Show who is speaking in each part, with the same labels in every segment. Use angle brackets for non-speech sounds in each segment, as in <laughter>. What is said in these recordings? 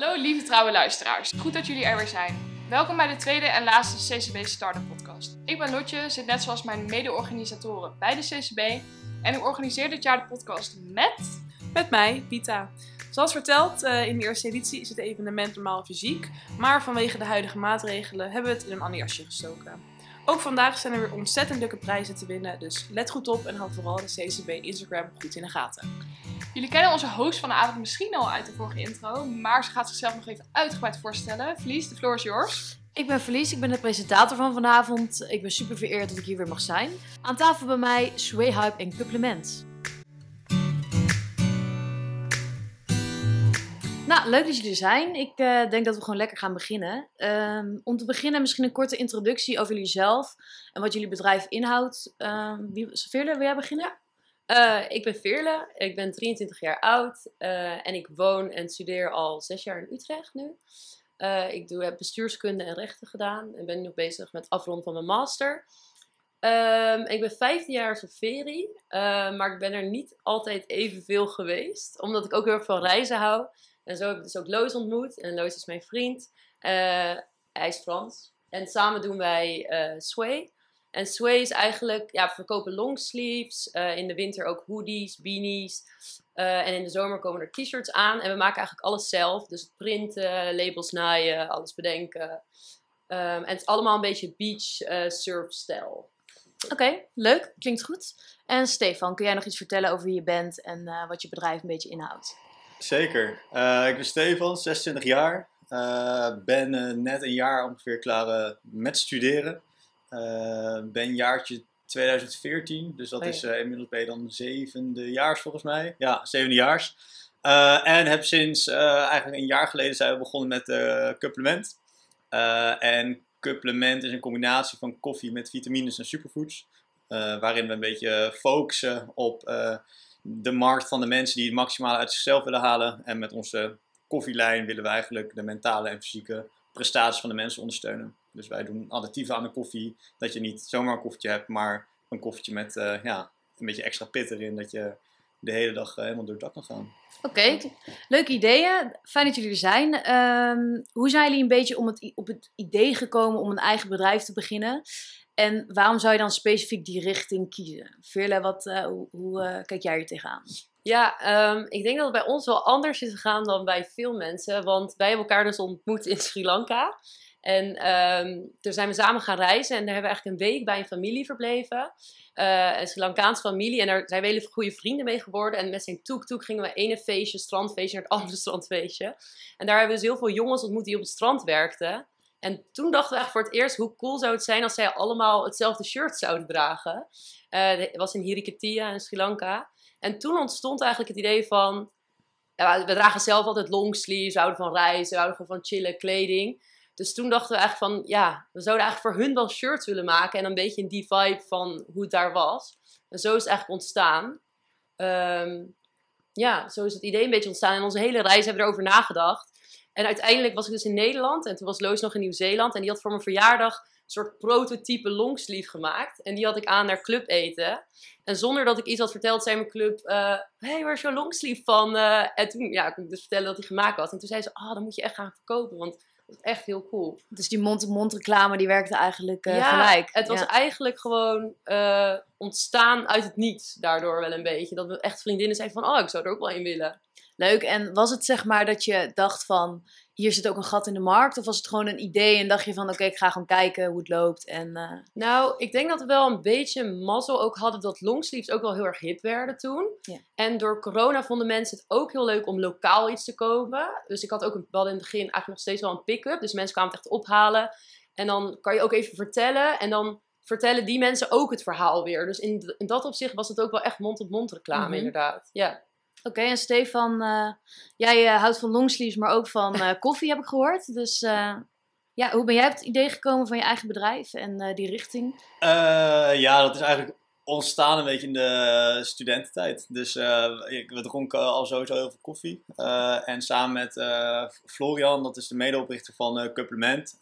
Speaker 1: Hallo lieve trouwe luisteraars, goed dat jullie er weer zijn. Welkom bij de tweede en laatste CCB Startup Podcast. Ik ben Lotje, zit net zoals mijn mede-organisatoren bij de CCB en ik organiseer dit jaar de podcast met...
Speaker 2: Met mij, Pita. Zoals verteld, eh, in de eerste editie is het evenement normaal fysiek, maar vanwege de huidige maatregelen hebben we het in een ander jasje gestoken. Ook vandaag zijn er weer ontzettend leuke prijzen te winnen, dus let goed op en houd vooral de CCB Instagram goed in de gaten.
Speaker 1: Jullie kennen onze host van de avond misschien al uit de vorige intro, maar ze gaat zichzelf nog even uitgebreid voorstellen. Verlies, de floor is yours.
Speaker 3: Ik ben Verlies, ik ben de presentator van vanavond. Ik ben super vereerd dat ik hier weer mag zijn. Aan tafel bij mij Sway Hype en Supplement. Nou, leuk dat jullie er zijn. Ik eh, denk dat we gewoon lekker gaan beginnen. Ehm, om te beginnen misschien een korte introductie over jullie zelf en wat jullie bedrijf inhoudt. Um, wie, Veerle, wil jij beginnen?
Speaker 4: Uh, ik ben Veerle, ik ben 23 jaar oud uh, en ik woon en studeer al zes jaar in Utrecht nu. Uh, ik doe, heb bestuurskunde en rechten gedaan en ben nu nog bezig met afronden van mijn master. Um, ik ben 15 jaar op ferie, maar ik ben er niet altijd evenveel geweest, omdat ik ook heel erg van reizen hou. En zo heb ik dus ook Loos ontmoet en Loos is mijn vriend. hij is Frans. En samen doen wij Sway. En Sway is eigenlijk, ja, we verkopen longsleeves. Uh, in de winter ook hoodies, beanies. En in de zomer komen er t-shirts aan. En we maken eigenlijk alles zelf. Dus printen, labels naaien, alles bedenken. Um, en het is allemaal een beetje beach uh, surf stijl.
Speaker 3: Oké, leuk. Klinkt goed. En Stefan, kun jij nog iets vertellen over wie je bent en wat je bedrijf een beetje inhoudt?
Speaker 5: Zeker. ik ben Stefan, 26 jaar. ben net een jaar ongeveer klaar met studeren. Uh, ben jaartje 2014, dus dat oh, ja. is uh, inmiddels ben je dan zevende jaars volgens mij. Ja, zevende jaars. Uh, en heb sinds eigenlijk een jaar geleden zijn we begonnen met supplement. en supplement is een combinatie van koffie met vitamines en superfoods. waarin we een beetje focussen op de markt van de mensen die het maximale uit zichzelf willen halen. En met onze koffielijn willen we eigenlijk de mentale en fysieke prestaties van de mensen ondersteunen. Dus wij doen additieven aan de koffie, dat je niet zomaar een koffietje hebt, maar een koffietje met uh, ja, een beetje extra pit erin, dat je de hele dag uh, helemaal door het dak kan gaan.
Speaker 3: Oké, leuke ideeën. Fijn dat jullie er zijn. Um, hoe zijn jullie een beetje om het, op het idee gekomen om een eigen bedrijf te beginnen? En waarom zou je dan specifiek die richting kiezen? Veerle, wat, uh, hoe, hoe kijk jij hier tegenaan?
Speaker 4: Ja, um, ik denk dat het bij ons wel anders is gegaan dan bij veel mensen. Want wij hebben elkaar dus ontmoet in Sri Lanka. En um, toen zijn we samen gaan reizen en daar hebben we eigenlijk een week bij een familie verbleven. Uh, een Sri Lankaanse familie. En daar zijn we hele goede vrienden mee geworden. En met zijn toek-toek gingen we ene feestje, strandfeestje, naar het andere <laughs> strandfeestje. En daar hebben we dus heel veel jongens ontmoet die op het strand werkten. En toen dachten we eigenlijk voor het eerst, hoe cool zou het zijn als zij allemaal hetzelfde shirt zouden dragen. Uh, het was in Hirikatia in Sri Lanka. En toen ontstond eigenlijk het idee van, we dragen zelf altijd longsleeves, we houden van reizen, we houden van chillen, kleding. Dus toen dachten we eigenlijk van, ja, we zouden eigenlijk voor hun wel shirts willen maken. En een beetje in die vibe van hoe het daar was. En zo is het eigenlijk ontstaan. Um, ja, zo is het idee een beetje ontstaan. En onze hele reis hebben we erover nagedacht. En uiteindelijk was ik dus in Nederland. En toen was Loos nog in Nieuw-Zeeland. En die had voor mijn verjaardag een soort prototype longsleeve gemaakt. En die had ik aan naar club eten. En zonder dat ik iets had verteld, zei mijn club... Uh, hey, waar is jouw longsleeve van? Uh, en toen ja, kon ik dus vertellen dat hij gemaakt was. En toen zei ze, ah, oh, dan moet je echt gaan verkopen. Want dat is echt heel cool.
Speaker 3: Dus die mond-to-mond reclame die werkte eigenlijk uh, ja, gelijk.
Speaker 4: Het was eigenlijk gewoon uh, ontstaan uit het niets daardoor wel een beetje. Dat we echt vriendinnen zeiden van, oh, ik zou er ook wel in willen.
Speaker 3: Leuk. En was het zeg maar dat je dacht van, hier zit ook een gat in de markt? Of was het gewoon een idee en dacht je van, oké, ik ga gewoon kijken hoe het loopt? En, uh...
Speaker 4: Nou, ik denk dat we wel een beetje mazzel ook hadden dat longsleeves ook wel heel erg hip werden toen. Ja. En door corona vonden mensen het ook heel leuk om lokaal iets te kopen. Dus ik had ook een, wel in het begin eigenlijk nog steeds wel een pick-up. Dus mensen kwamen het echt ophalen. En dan kan je ook even vertellen. En dan vertellen die mensen ook het verhaal weer. Dus in, in dat opzicht was het ook wel echt mond-op-mond reclame, mm -hmm. inderdaad. Ja.
Speaker 3: Oké, en Stefan, uh, jij uh, houdt van longsleeves, maar ook van uh, <laughs> koffie, heb ik gehoord. Dus ja, hoe ben jij op het idee gekomen van je eigen bedrijf en die richting?
Speaker 5: ja, dat is eigenlijk ontstaan een beetje in de studententijd. Dus we dronken al sowieso heel veel koffie. en samen met Florian, dat is de medeoprichter van Supplement,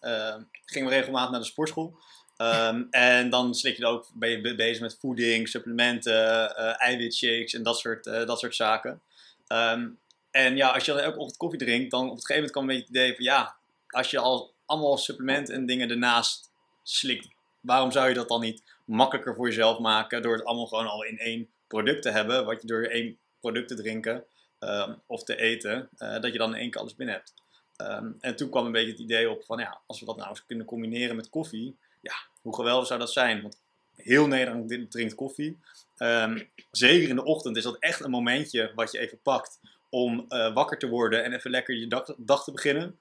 Speaker 5: gingen we regelmatig naar de sportschool. Um, en dan zit je ook, ben je bezig met voeding, supplementen, uh, eiwitshakes en dat soort, uh, dat soort zaken. Um, en ja, als je dan elke ochtend koffie drinkt, dan op een gegeven moment kan een beetje het idee van ja, als je al allemaal supplementen en dingen ernaast slikt, waarom zou je dat dan niet makkelijker voor jezelf maken door het allemaal gewoon al in één product te hebben, wat je door één product te drinken ehm, of te eten, eh, dat je dan in één keer alles binnen hebt. Ehm, en toen kwam een beetje het idee op van ja, als we dat nou eens kunnen combineren met koffie, ja, hoe geweldig zou dat zijn? Want heel Nederland drinkt koffie. Ehm, zeker in de ochtend is dat echt een momentje wat je even pakt om eh, wakker te worden en even lekker je dag, te beginnen.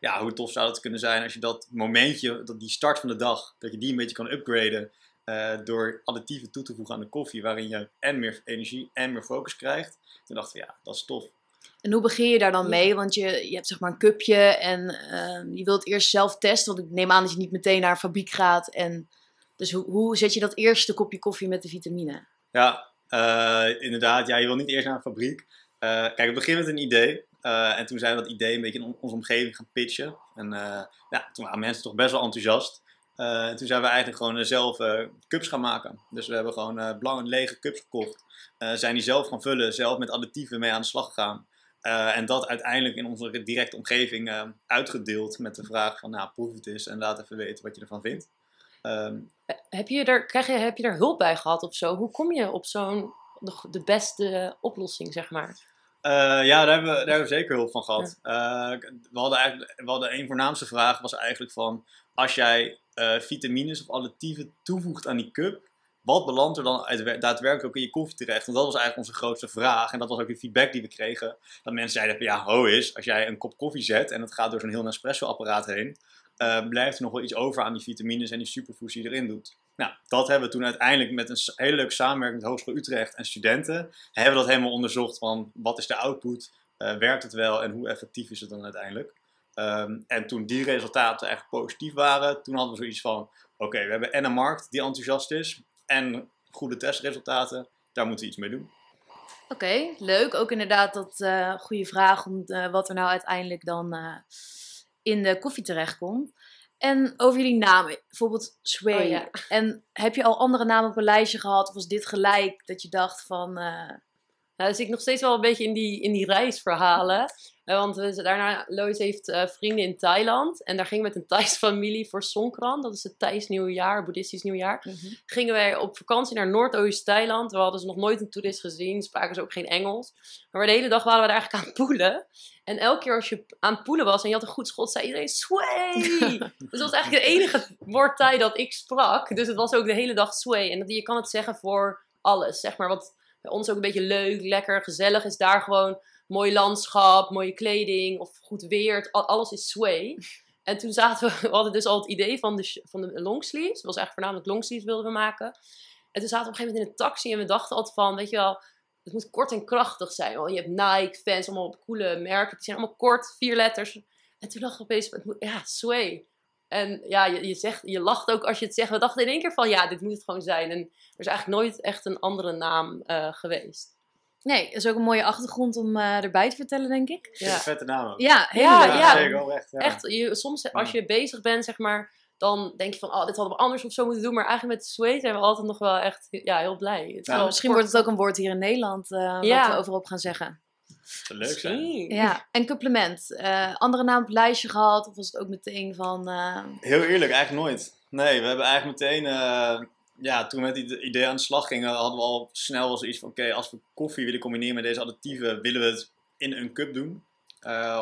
Speaker 5: Ja, hoe tof zou het kunnen zijn als je dat momentje, dat die start van de dag, dat je die een beetje kan upgraden uh, door additieven toe te voegen aan de koffie, waarin je en meer energie en meer focus krijgt. Toen dachten we, ja, dat is tof.
Speaker 3: En hoe begin je daar dan mee? Want je, je hebt zeg maar een cupje en uh, je wilt eerst zelf testen. Want ik neem aan dat je niet meteen naar een fabriek gaat. En, dus hoe, hoe zet je dat eerste kopje koffie met de vitamine?
Speaker 5: Ja, uh, inderdaad. Ja, je wil niet eerst naar een fabriek. Uh, kijk, we beginnen met een idee. en toen zijn we dat idee een beetje in onze omgeving gaan pitchen. En ja, toen waren mensen toch best wel enthousiast. Uh, toen zijn we eigenlijk gewoon zelf uh, cups gaan maken. Dus we hebben gewoon uh, blauwe lege cups gekocht. zijn die zelf gaan vullen, zelf met additieven mee aan de slag gegaan. En dat uiteindelijk in onze directe omgeving uitgedeeld met de vraag van, nou, proef het eens en laat even weten wat je ervan vindt. Um,
Speaker 4: heb, je er, krijg je, heb je er hulp bij gehad of zo? Hoe kom je op zo'n, de, de beste oplossing, zeg maar?
Speaker 5: ja, daar hebben, we, daar hebben we zeker hulp van gehad. we, hadden eigenlijk, we hadden een voornaamste vraag, was eigenlijk van, als jij vitamines of additieven toevoegt aan die cup, wat belandt er dan daadwerkelijk ook in je koffie terecht? Want dat was eigenlijk onze grootste vraag. En dat was ook de feedback die we kregen. Dat mensen zeiden van ja, ho is, als jij een kop koffie zet en het gaat door zo'n heel Nespresso-apparaat heen, uh, blijft er nog wel iets over aan die vitamines en die superfoods die erin doet. Nou, dat hebben we toen uiteindelijk met een hele leuke samenwerking met Hogeschool Utrecht en studenten, hebben we dat helemaal onderzocht van wat is de output, uh, werkt het wel en hoe effectief is het dan uiteindelijk. Um, en toen die resultaten echt positief waren, toen hadden we zoiets van: oké, we hebben en een markt die enthousiast is en goede testresultaten, daar moeten we iets mee doen.
Speaker 3: Oké, okay, leuk. Ook inderdaad dat uh, goede vraag om uh, wat er nou uiteindelijk dan uh, in de koffie terechtkomt. En over jullie namen, bijvoorbeeld Sway. Oh, ja. En heb je al andere namen op een lijstje gehad? Of was dit gelijk dat je dacht van...
Speaker 4: Nou, dus ik nog steeds wel een beetje in die, in die reisverhalen. Uh, want we, daarna, Lois heeft uh, vrienden in Thailand. En daar gingen we met een Thais <laughs> familie voor Songkran. Dat is het Thais nieuwjaar, boeddhistisch nieuwjaar. Mm -hmm. Gingen wij op vakantie naar Noordoost-Thailand. We hadden ze nog nooit een toerist gezien. Spraken ze ook geen Engels. Maar de hele dag waren we daar eigenlijk aan het poelen. En elke keer als je aan het poelen was en je had een goed schot, zei iedereen sway. <laughs> dus dat was eigenlijk het enige woord Thai dat ik sprak. Dus het was ook de hele dag sway. En je kan het zeggen voor alles, zeg maar. Wat bij ons ook een beetje leuk, lekker, gezellig is daar gewoon mooi landschap, mooie kleding of goed weer. Alles is sway. <laughs> En toen zaten we, <laughs> we hadden dus al het idee van de, van de longsleeves. Het was eigenlijk voornamelijk longsleeves wilden we maken. En toen zaten we op een gegeven moment in een taxi en we dachten altijd van, weet je wel, het moet kort en krachtig zijn. Want je hebt Nike, fans, allemaal op coole merken. Die zijn allemaal kort, vier letters. En toen dacht ik opeens, het moet, ja, sway. En ja, je, je, zegt, je lacht ook als je het zegt. We dachten in één keer van, ja, dit moet het gewoon zijn. En er is eigenlijk nooit echt een andere naam uh, geweest.
Speaker 3: Nee, dat is ook een mooie achtergrond om uh, erbij te vertellen, denk ik.
Speaker 5: Ja, vette naam ook.
Speaker 3: Ja,
Speaker 4: ja,
Speaker 3: leuk.
Speaker 4: Ja,
Speaker 5: zeker echt. Ja.
Speaker 4: echt je, soms als je bezig bent, zeg maar, dan denk je van, oh, dit hadden we anders of zo moeten doen. Maar eigenlijk met Sway zijn we altijd nog wel echt ja, heel blij. Het
Speaker 3: ja, misschien wordt het ook een woord hier in Nederland uh, ja. wat we overop gaan zeggen.
Speaker 5: Leuk zijn.
Speaker 3: Ja, en complement. Uh, andere naam op het lijstje gehad? Of was het ook meteen van... Uh...
Speaker 5: Heel eerlijk, eigenlijk nooit. Nee, we hebben eigenlijk meteen... Uh, ja, toen we met die idee aan de slag gingen, hadden we al snel wel zoiets van... Oké, okay, als we koffie willen combineren met deze additieven, willen we het in een cup doen.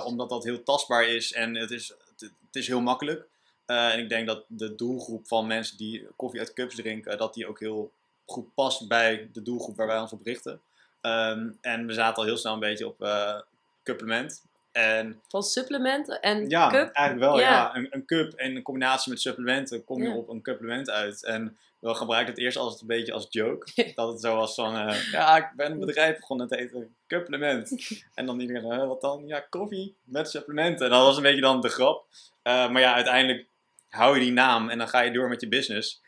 Speaker 5: omdat dat heel tastbaar is en het is, het, het is heel makkelijk. en ik denk dat de doelgroep van mensen die koffie uit cups drinken, dat die ook heel goed past bij de doelgroep waar wij ons op richten. Um, en we zaten al heel snel een beetje op uh, supplement. En,
Speaker 4: Van supplement en
Speaker 5: ja,
Speaker 4: cup?
Speaker 5: eigenlijk wel. Ja. ja. Een, een, cup en in combinatie met supplementen kom je ja. op een supplement uit. En we gebruiken het eerst als een beetje als joke. <laughs> dat het zo was van, uh, <laughs> ja, ik ben een bedrijf begonnen te eten supplement. <laughs> en dan iedereen, uh, wat dan? Ja, koffie met supplementen. En dat was een beetje dan de grap. Uh, maar ja, uiteindelijk hou je die naam en dan ga je door met je business.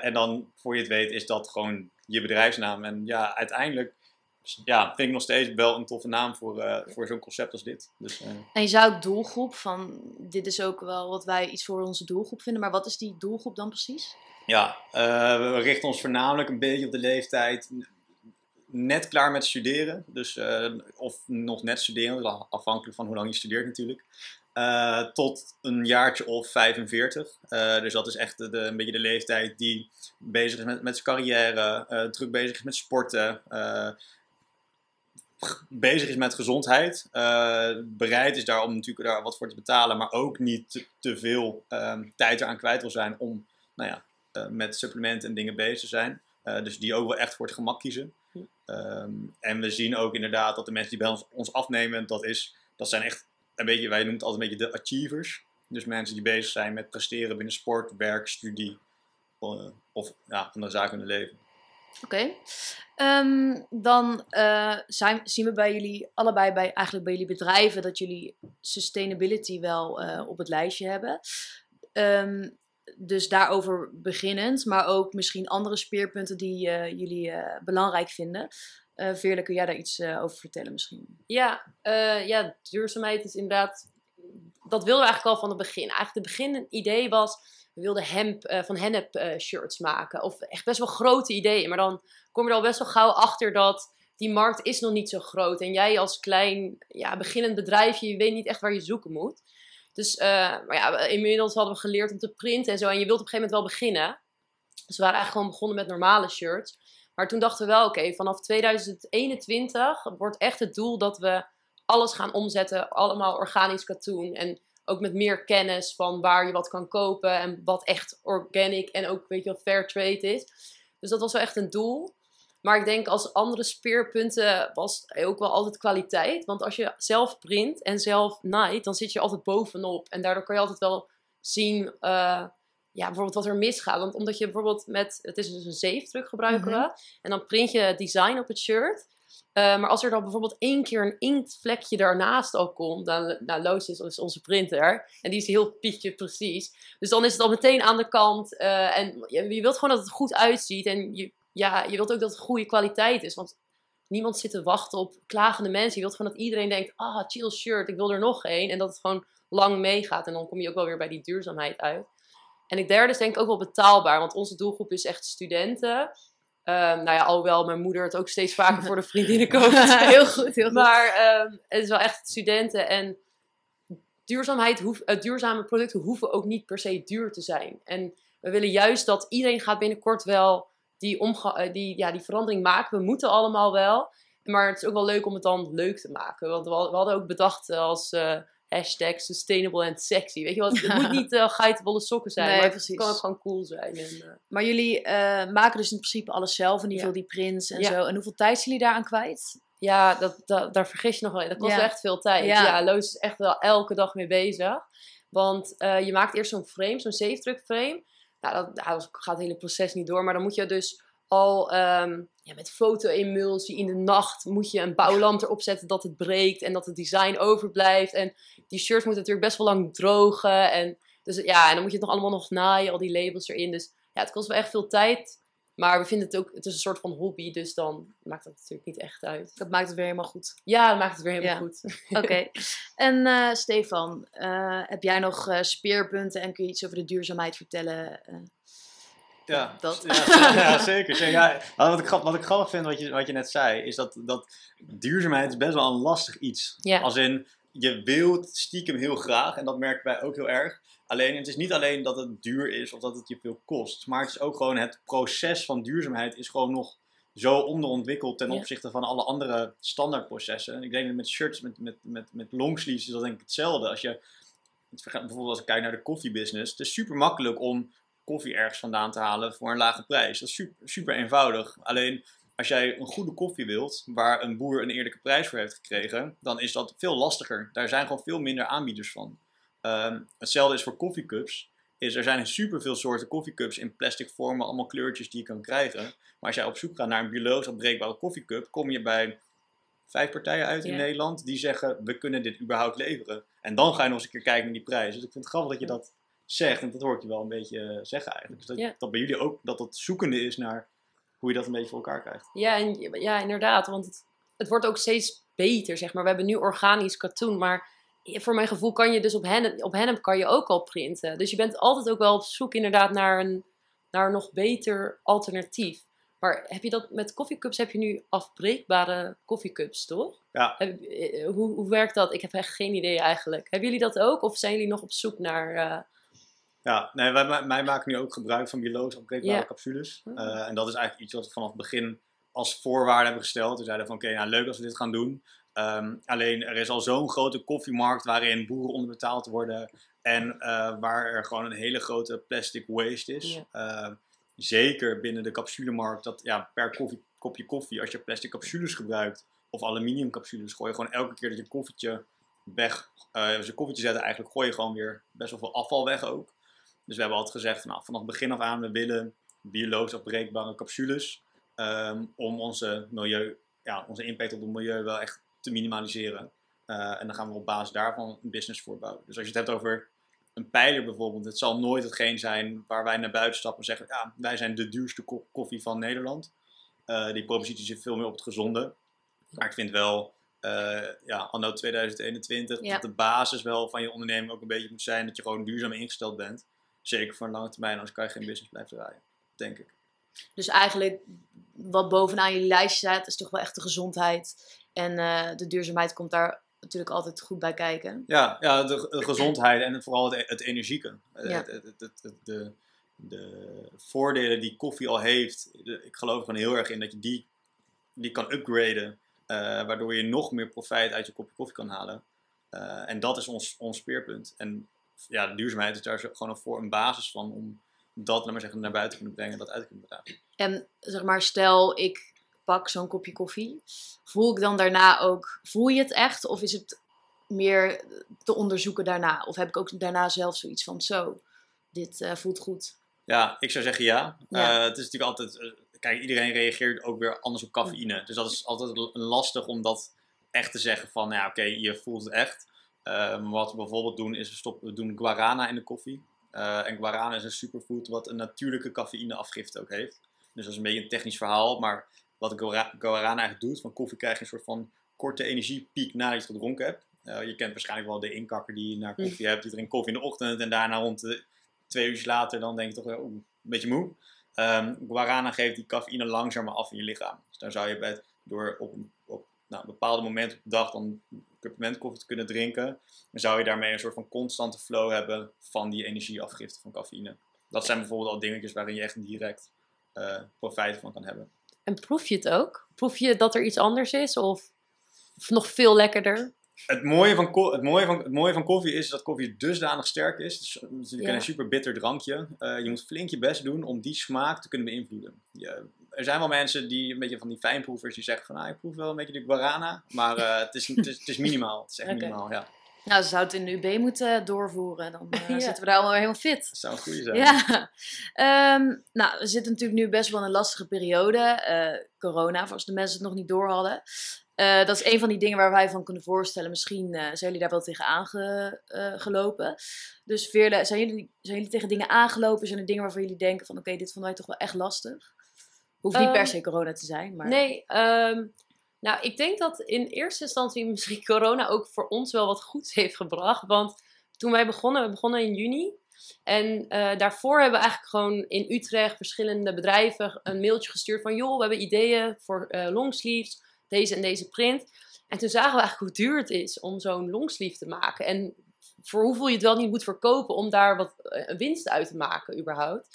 Speaker 5: en dan, voor je het weet, is dat gewoon je bedrijfsnaam. En ja, uiteindelijk ja, vind ik nog steeds wel een toffe naam voor, uh, voor zo'n concept als dit. Dus, uh...
Speaker 3: En je zou ook doelgroep van, dit is ook wel wat wij iets voor onze doelgroep vinden, maar wat is die doelgroep dan precies?
Speaker 5: Ja, uh, we richten ons voornamelijk een beetje op de leeftijd net klaar met studeren. Dus, eh, of nog net studeren, afhankelijk van hoe lang je studeert natuurlijk. Eh, tot een jaartje of 45. Eh, dus dat is echt de, een beetje de leeftijd die bezig is met, met zijn carrière, eh, druk bezig is met sporten, eh, bezig is met gezondheid. eh, bereid is daar om natuurlijk daar wat voor te betalen, maar ook niet te, te veel ehm, tijd eraan kwijt wil zijn om nou ja, eh, met supplementen en dingen bezig te zijn. Eh, dus die ook wel echt voor het gemak kiezen.
Speaker 4: Hm.
Speaker 5: Ehm, en we zien ook inderdaad dat de mensen die bij ons, ons afnemen, dat, is, dat zijn echt een beetje, wij noemen het altijd een beetje de achievers. Dus mensen die bezig zijn met presteren binnen sport, werk, studie of ja, andere zaken in het leven.
Speaker 3: Oké. Ehm, dan eh, zijn, zien we bij jullie allebei bij, eigenlijk bij jullie bedrijven dat jullie sustainability wel eh, op het lijstje hebben. Ehm, dus daarover beginnend, maar ook misschien andere speerpunten die eh, jullie belangrijk vinden. Veerle, kun jij daar iets over vertellen misschien?
Speaker 4: Ja, ja, duurzaamheid is inderdaad. Dat wilden we eigenlijk al van het begin. Eigenlijk het begin een idee was. We wilden hemp, eh, van hennep eh, shirts maken. Of echt best wel grote ideeën. Maar dan kom je er al best wel gauw achter dat die markt is nog niet zo groot. En jij als klein ja, beginnend bedrijfje, je weet niet echt waar je zoeken moet. Dus eh, maar ja, inmiddels hadden we geleerd om te printen en zo. En je wilt op een gegeven moment wel beginnen. Dus we waren eigenlijk gewoon begonnen met normale shirts. Maar toen dachten we wel, oké, vanaf 2021 wordt echt het doel dat we alles gaan omzetten. Allemaal organisch katoen. En ook met meer kennis van waar je wat kan kopen. En wat echt organic en ook, weet je fair trade is. Dus dat was wel echt een doel. Maar ik denk als andere speerpunten was ook wel altijd kwaliteit. Want als je zelf print en zelf naait, dan zit je altijd bovenop. En daardoor kan je altijd wel zien, eh, ja, bijvoorbeeld wat er misgaat. Want omdat je bijvoorbeeld met, het is dus een zeefdruk gebruiken we. En dan print je design op het shirt. Eh, maar als er dan bijvoorbeeld één keer een inktvlekje daarnaast al komt, dan, nou, Loos is, onze printer, en die is heel pietje precies. Dus dan is het al meteen aan de kant. eh, en je, je wilt gewoon dat het goed uitziet. En je, ja, je wilt ook dat het goede kwaliteit is. Want niemand zit te wachten op klagende mensen. Je wilt gewoon dat iedereen denkt, ah, chill shirt, ik wil er nog één. En dat het gewoon lang meegaat. En dan kom je ook wel weer bij die duurzaamheid uit. En het derde is denk ik ook wel betaalbaar. Want onze doelgroep is echt studenten. Ehm, nou ja, alhoewel mijn moeder het ook steeds vaker voor de vriendinnen <laughs> koopt.
Speaker 3: heel goed, heel goed.
Speaker 4: Maar ehm, het is wel echt studenten. En duurzaamheid hoeft, eh, duurzame producten hoeven ook niet per se duur te zijn. En we willen juist dat iedereen gaat binnenkort wel die, omga- eh, die, ja, die verandering maken. We moeten allemaal wel. Maar het is ook wel leuk om het dan leuk te maken. Want we, we hadden ook bedacht als eh, hashtag sustainable and sexy. Weet je wel, het
Speaker 3: Ja.
Speaker 4: moet <laughs> niet uh, geitenwolle sokken zijn.
Speaker 3: Nee,
Speaker 4: maar
Speaker 3: precies.
Speaker 4: het kan ook gewoon cool zijn. En, eh,
Speaker 3: Maar jullie eh, maken dus in principe alles zelf, in ieder geval die prints en
Speaker 4: Ja.
Speaker 3: zo. En hoeveel tijd zijn jullie daaraan kwijt?
Speaker 4: Ja, dat, dat, daar vergis je nog wel. Dat kost wel echt veel tijd.
Speaker 3: Ja.
Speaker 4: Ja, Loos is echt wel elke dag mee bezig. Want je maakt eerst zo'n frame, zo'n zeefdruk frame. Nou, dat, nou, dat gaat het hele proces niet door. Maar dan moet je dus al ehm, ja, met foto-emulsie in de nacht... moet je een bouwlamp erop zetten dat het breekt... en dat het design overblijft. En die shirts moeten natuurlijk best wel lang drogen. En, dus ja, en dan moet je het nog allemaal nog naaien, al die labels erin. Dus ja, het kost wel echt veel tijd... Maar we vinden het ook, het is een soort van hobby, dus dan maakt dat natuurlijk niet echt uit.
Speaker 3: Dat maakt het weer helemaal goed.
Speaker 4: Ja, dat maakt het weer helemaal
Speaker 3: Ja.
Speaker 4: goed. <laughs>
Speaker 3: Oké. En eh, Stefan, eh, heb jij nog eh, speerpunten en kun je iets over de duurzaamheid vertellen?
Speaker 5: Ja,
Speaker 3: Dat.
Speaker 5: ja, zeker, ja, zeker. zeker. Ja, nou, wat, ik, wat ik grappig vind, wat je, wat je net zei, is dat, dat duurzaamheid is best wel een lastig iets.
Speaker 4: Ja.
Speaker 5: Als in, je wilt stiekem heel graag, en dat merken wij ook heel erg. Alleen, het is niet alleen dat het duur is of dat het je veel kost, maar het is ook gewoon het proces van duurzaamheid is gewoon nog zo onderontwikkeld ten opzichte van alle andere standaardprocessen. Ik denk dat met shirts, met, met, met, met longsleeves is dat denk ik hetzelfde. Als je, bijvoorbeeld als ik kijk naar de koffiebusiness, het is super makkelijk om koffie ergens vandaan te halen voor een lage prijs. Dat is super, super eenvoudig. Alleen als jij een goede koffie wilt, waar een boer een eerlijke prijs voor heeft gekregen, dan is dat veel lastiger. Daar zijn gewoon veel minder aanbieders van. Ehm, hetzelfde is voor koffiecups. Is, er zijn superveel soorten koffiecups in plastic vormen, allemaal kleurtjes die je kan krijgen. Maar als jij op zoek gaat naar een biologisch afbreekbare koffiecup, kom je bij vijf partijen uit in. Nederland die zeggen, we kunnen dit überhaupt leveren. En dan ga je nog eens een keer kijken naar die prijs. Dus ik vind het grappig dat je dat zegt. En dat hoor ik je wel een beetje eh, zeggen eigenlijk. Dus dat,
Speaker 4: Ja.
Speaker 5: dat bij jullie ook, dat dat zoekende is naar hoe je dat een beetje voor elkaar krijgt.
Speaker 4: Ja, en, ja inderdaad. Want het, het wordt ook steeds beter, zeg maar. We hebben nu organisch katoen, maar voor mijn gevoel kan je dus op hennep, op hennep kan je ook al printen. Dus je bent altijd ook wel op zoek inderdaad naar een, naar een nog beter alternatief. Maar heb je dat met koffiecups? Heb je nu afbreekbare koffiecups, toch?
Speaker 5: Ja.
Speaker 4: Heb- eh, hoe, hoe werkt dat? Ik heb echt geen idee eigenlijk. Hebben jullie dat ook? Of zijn jullie nog op zoek naar... eh,
Speaker 5: Ja, nee, wij, ma- wij maken nu ook gebruik van biologisch afbreekbare
Speaker 4: Ja.
Speaker 5: capsules.
Speaker 4: Oh.
Speaker 5: Eh, en dat is eigenlijk iets wat we vanaf het begin als voorwaarde hebben gesteld. We zeiden van oké, nou, leuk als we dit gaan doen. Ehm, alleen er is al zo'n grote koffiemarkt waarin boeren onderbetaald worden. En eh, waar er gewoon een hele grote plastic waste is.
Speaker 4: Ja.
Speaker 5: Eh, zeker binnen de capsulemarkt. Dat ja, per koffie, kopje koffie, als je plastic capsules gebruikt of aluminium capsules, gooi je gewoon elke keer dat je koffietje weg, eh als je koffietje zet, eigenlijk gooi je gewoon weer best wel veel afval weg ook. Dus we hebben altijd gezegd, nou, vanaf het begin af aan, we willen biologisch afbreekbare capsules. ehm, om onze, milieu, ja, onze impact op het milieu wel echt te minimaliseren. Eh, en dan gaan we op basis daarvan een business voorbouwen. Dus als je het hebt over een pijler bijvoorbeeld, het zal nooit hetgeen zijn waar wij naar buiten stappen en zeggen, ja, wij zijn de duurste ko- koffie van Nederland. Eh, die propositie zit veel meer op het gezonde. Maar ik vind wel, eh, ja, anno 2021,
Speaker 3: Ja.
Speaker 5: dat de basis wel van je onderneming ook een beetje moet zijn dat je gewoon duurzaam ingesteld bent. Zeker voor een lange termijn, anders kan je geen business blijven draaien, denk ik.
Speaker 3: Dus eigenlijk wat bovenaan je lijstje staat, is toch wel echt de gezondheid. En eh, de duurzaamheid komt daar natuurlijk altijd goed bij kijken.
Speaker 5: Ja, ja de, de gezondheid en vooral het, het energieke. Eh,
Speaker 3: Ja.
Speaker 5: Het- de, de voordelen die koffie al heeft, de- ik geloof er gewoon heel erg in dat je die, die kan upgraden. eh, waardoor je nog meer profijt uit je kopje koffie kan halen. En dat is ons, ons speerpunt. En ja, de duurzaamheid is daar zo- gewoon een, voor, een basis van om dat laat maar zeggen, naar buiten te kunnen brengen en dat uit te kunnen dragen.
Speaker 3: En zeg maar, stel ik pak zo'n kopje koffie. Voel ik dan daarna ook, voel je het echt? Of is het meer te onderzoeken daarna? Of heb ik ook daarna zelf zoiets van, zo, dit eh, voelt goed.
Speaker 5: Ja, ik zou zeggen ja.
Speaker 3: Ja.
Speaker 5: Eh, het is natuurlijk altijd, eh, kijk, iedereen reageert ook weer anders op cafeïne. Dus dat is altijd lastig om dat echt te zeggen van, nou ja, oké, je voelt het echt. Eh, maar wat we bijvoorbeeld doen, is we, stoppen, we doen guarana in de koffie. Eh, en guarana is een superfood wat een natuurlijke cafeïneafgifte ook heeft. Dus dat is een beetje een technisch verhaal, maar wat guara- guarana eigenlijk doet, van koffie krijg je een soort van korte energiepiek nadat je het gedronken hebt. Eh, je kent waarschijnlijk wel de inkakker die je naar koffie hebt. Die drinkt koffie in de ochtend en daarna rond de twee uur later dan denk je toch wel, een beetje moe. Ehm, guarana geeft die cafeïne langzamer af in je lichaam. Dus dan zou je bij het- door op, op nou, bepaalde momenten op de dag dan peppermintkoffie te kunnen drinken, dan zou je daarmee een soort van constante flow hebben van die energieafgifte van cafeïne. Dat zijn bijvoorbeeld al dingetjes waarin je echt direct eh, profijt van kan hebben.
Speaker 4: En proef je het ook? Proef je dat er iets anders is? Of, of nog veel lekkerder?
Speaker 5: Het mooie, van het, mooie van, het mooie van koffie is dat koffie dusdanig sterk is. Het is natuurlijk
Speaker 4: Ja.
Speaker 5: een super bitter drankje. Eh, je moet flink je best doen om die smaak te kunnen beïnvloeden. Je- er zijn wel mensen die, een beetje van die fijnproevers, die zeggen van ah, ik proef wel een beetje de guarana. Maar eh, het, is, het, is, het is minimaal. Het is echt minimaal, ja.
Speaker 3: Nou, ze zouden het in de UB moeten doorvoeren. Dan <laughs>
Speaker 4: Ja.
Speaker 3: zitten we daar allemaal weer helemaal fit.
Speaker 5: Dat zou een goede zijn.
Speaker 3: Ja, Ehm, nou, we zitten natuurlijk nu best wel in een lastige periode. eh, corona, voor als de mensen het nog niet door hadden. Dat is een van die dingen waar wij van kunnen voorstellen. Misschien zijn jullie daar wel tegen aangelopen. dus Veerle, zijn jullie, zijn jullie tegen dingen aangelopen? Zijn er dingen waarvan jullie denken van oké, dit vonden wij toch wel echt lastig? Hoeft niet per
Speaker 4: Ehm,
Speaker 3: se corona te zijn, maar...
Speaker 4: Nee, ehm, nou, ik denk dat in eerste instantie <laughs> misschien corona ook voor ons wel wat goeds heeft gebracht. Want toen wij begonnen, we begonnen in juni. En eh, daarvoor hebben we eigenlijk gewoon in Utrecht verschillende bedrijven een mailtje gestuurd van... joh, we hebben ideeën voor eh, longsleeves, deze en deze print. En toen zagen we eigenlijk hoe duur het is om zo'n longsleeve te maken. En voor hoeveel je het wel niet moet verkopen om daar wat eh, winst uit te maken überhaupt.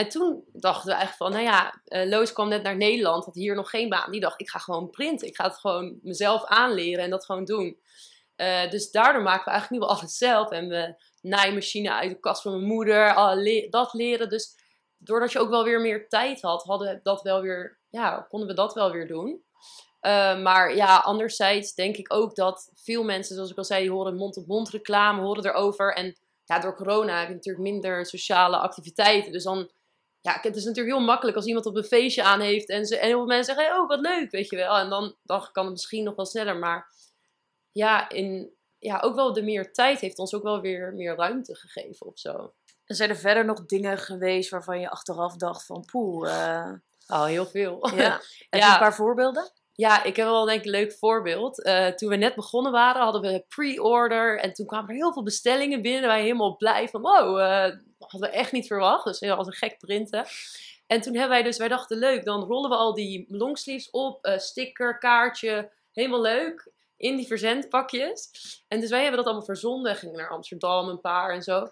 Speaker 4: En toen dachten we eigenlijk van, nou ja, eh, Loos kwam net naar Nederland, had hier nog geen baan. Die dacht, ik ga gewoon printen. Ik ga het gewoon mezelf aanleren en dat gewoon doen. Eh, dus daardoor maken we eigenlijk nu wel alles zelf. En we naaimachine uit de kast van mijn moeder, dat leren. Dus doordat je ook wel weer meer tijd had, hadden we dat wel weer, ja, konden we dat wel weer doen. Eh, maar ja, anderzijds denk ik ook dat veel mensen, zoals ik al zei, die horen mond-op-mond reclame, horen erover. En ja, door corona heb je natuurlijk minder sociale activiteiten. Dus dan, ja, het is natuurlijk heel makkelijk als iemand op een feestje aan heeft en, ze, en heel veel mensen zeggen, hey, oh, wat leuk, weet je wel. En dan, dan kan het misschien nog wel sneller. Maar ja, in, ja, ook wel de meer tijd heeft ons ook wel weer meer ruimte gegeven of zo.
Speaker 3: En zijn er verder nog dingen geweest waarvan je achteraf dacht van poeh, eh,
Speaker 4: Oh, heel veel.
Speaker 3: ja. <laughs> Heb je
Speaker 4: Ja.
Speaker 3: een paar voorbeelden?
Speaker 4: Ja, ik heb wel denk ik een leuk voorbeeld. Eh, toen we net begonnen waren, hadden we pre-order. En toen kwamen er heel veel bestellingen binnen. Wij helemaal blij van, wow, eh hadden we echt niet verwacht. Dus heel als een gek printen. En toen hebben wij dus, wij dachten leuk, dan rollen we al die longsleeves op, eh, sticker, kaartje, helemaal leuk, in die verzendpakjes. En dus wij hebben dat allemaal verzonden, gingen naar Amsterdam een paar en zo.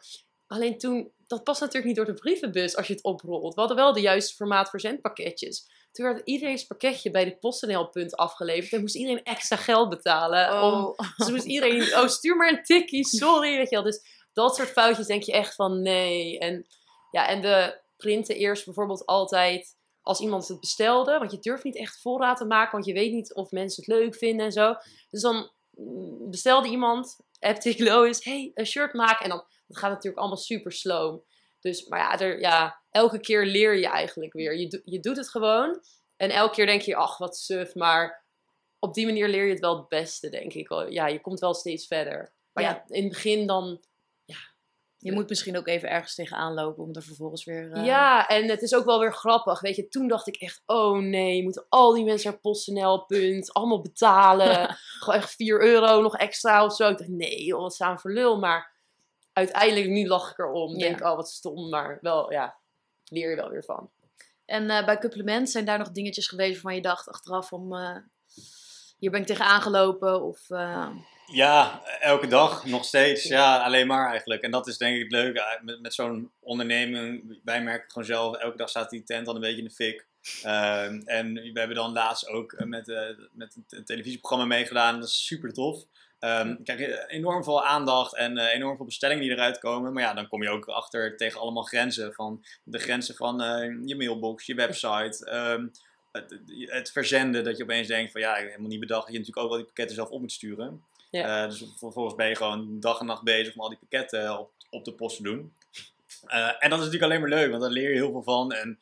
Speaker 4: Alleen toen, dat past natuurlijk niet door de brievenbus als je het oprolt. We hadden wel de juiste formaat verzendpakketjes. Toen werd iedereen's pakketje bij de PostNL-punt afgeleverd en moest iedereen extra geld betalen. Om,
Speaker 3: Oh.
Speaker 4: dus moest iedereen, oh stuur maar een tikkie, sorry, weet je wel. Dus dat soort foutjes denk je echt van nee. En, ja, en we printen eerst bijvoorbeeld altijd als iemand het bestelde. Want je durft niet echt voorraad te maken, want je weet niet of mensen het leuk vinden en zo. Dus dan mm, bestelde iemand, appte ik Lois, hey, een shirt maken. En dan dat gaat natuurlijk allemaal super slow. Dus, maar ja, er, ja, elke keer leer je eigenlijk weer. Je, do- je doet het gewoon. En elke keer denk je, ach, wat suf. Maar op die manier leer je het wel het beste, denk ik. Ja, je komt wel steeds verder. Maar ja,
Speaker 3: Ja.
Speaker 4: in het begin dan...
Speaker 3: Je moet misschien ook even ergens tegenaan lopen om er vervolgens weer... eh,
Speaker 4: Ja, en het is ook wel weer grappig. Weet je, toen dacht ik echt, oh nee, moeten al die mensen naar PostNL, punt, allemaal betalen. <laughs> Gewoon echt 4 euro nog extra of zo. Ik dacht, nee joh, wat staan voor lul. Maar uiteindelijk, nu lach ik erom.
Speaker 3: Ja.
Speaker 4: Denk, oh wat stom. Maar wel, ja, leer je wel weer van.
Speaker 3: En eh, bij Supplement zijn daar nog dingetjes geweest waarvan je dacht achteraf om... eh, hier ben ik tegenaan gelopen of... eh,
Speaker 5: Ja, elke dag nog steeds. Ja, alleen maar eigenlijk. En dat is denk ik het leuke eh, met, met zo'n onderneming. Wij merken gewoon zelf, elke dag staat die tent al een beetje in de fik. Ehm, en we hebben dan laatst ook met, eh, met een televisieprogramma meegedaan. Dat is super tof. Krijg je enorm veel aandacht en eh, enorm veel bestellingen die eruit komen. Maar ja, dan kom je ook achter tegen allemaal grenzen. Van de grenzen van eh, je mailbox, je website, ehm, het, het verzenden. Dat je opeens denkt van ja, ik heb helemaal niet bedacht dat je natuurlijk ook wel die pakketten zelf op moet sturen.
Speaker 4: Ja.
Speaker 5: Eh, dus vervolgens ben je gewoon dag en nacht bezig om al die pakketten op, op de post te doen. En dat is natuurlijk alleen maar leuk, want daar leer je heel veel van. En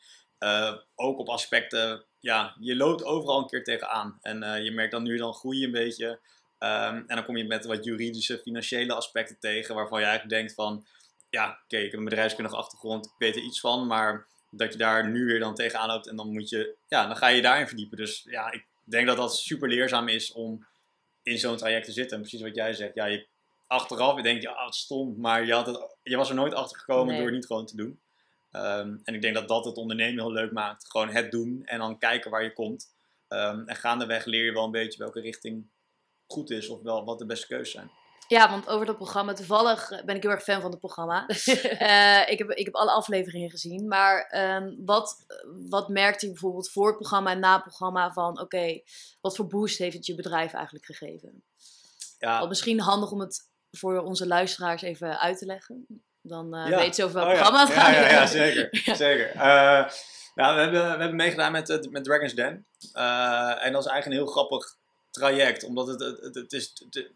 Speaker 5: ook op aspecten, ja, je loopt overal een keer tegenaan. En je merkt dan nu dan groei je een beetje. Ehm, en dan kom je met wat juridische, financiële aspecten tegen, waarvan je eigenlijk denkt van, ja, oké, ik heb een bedrijfskundige achtergrond, ik weet er iets van, maar dat je daar nu weer dan tegenaan loopt en dan moet je, ja, dan ga je daarin verdiepen. Dus ja, ik denk dat dat super leerzaam is om in zo'n traject te zitten. En precies wat jij zegt, ja, je, achteraf denk je, ah, wat stom, maar je, had het, je was er nooit achter gekomen
Speaker 4: Nee.
Speaker 5: door het niet gewoon te doen. Ehm, en ik denk dat dat het ondernemen heel leuk maakt. Gewoon het doen en dan kijken waar je komt. Ehm, en gaandeweg leer je wel een beetje welke richting goed is of wel wat de beste keuzes zijn.
Speaker 3: Ja, want over dat programma, toevallig eh, ben ik heel erg fan van het programma. <laughs> Eh, ik, heb, ik heb alle afleveringen gezien, maar ehm, wat, wat merkte je bijvoorbeeld voor het programma en na het programma van, oké, wat voor boost heeft het je bedrijf eigenlijk gegeven?
Speaker 5: Ja,
Speaker 3: Wel misschien handig om het voor onze luisteraars even uit te leggen. Dan eh
Speaker 5: Ja.
Speaker 3: weet ze over welk
Speaker 5: Oh ja.
Speaker 3: programma het
Speaker 5: ja,
Speaker 3: gaat.
Speaker 5: Ja, ja, zeker. <laughs> zeker. Eh, ja, we, hebben, we hebben meegedaan met, met Dragon's Den. Eh, en dat is eigenlijk een heel grappig traject, omdat het, het, het, is, de,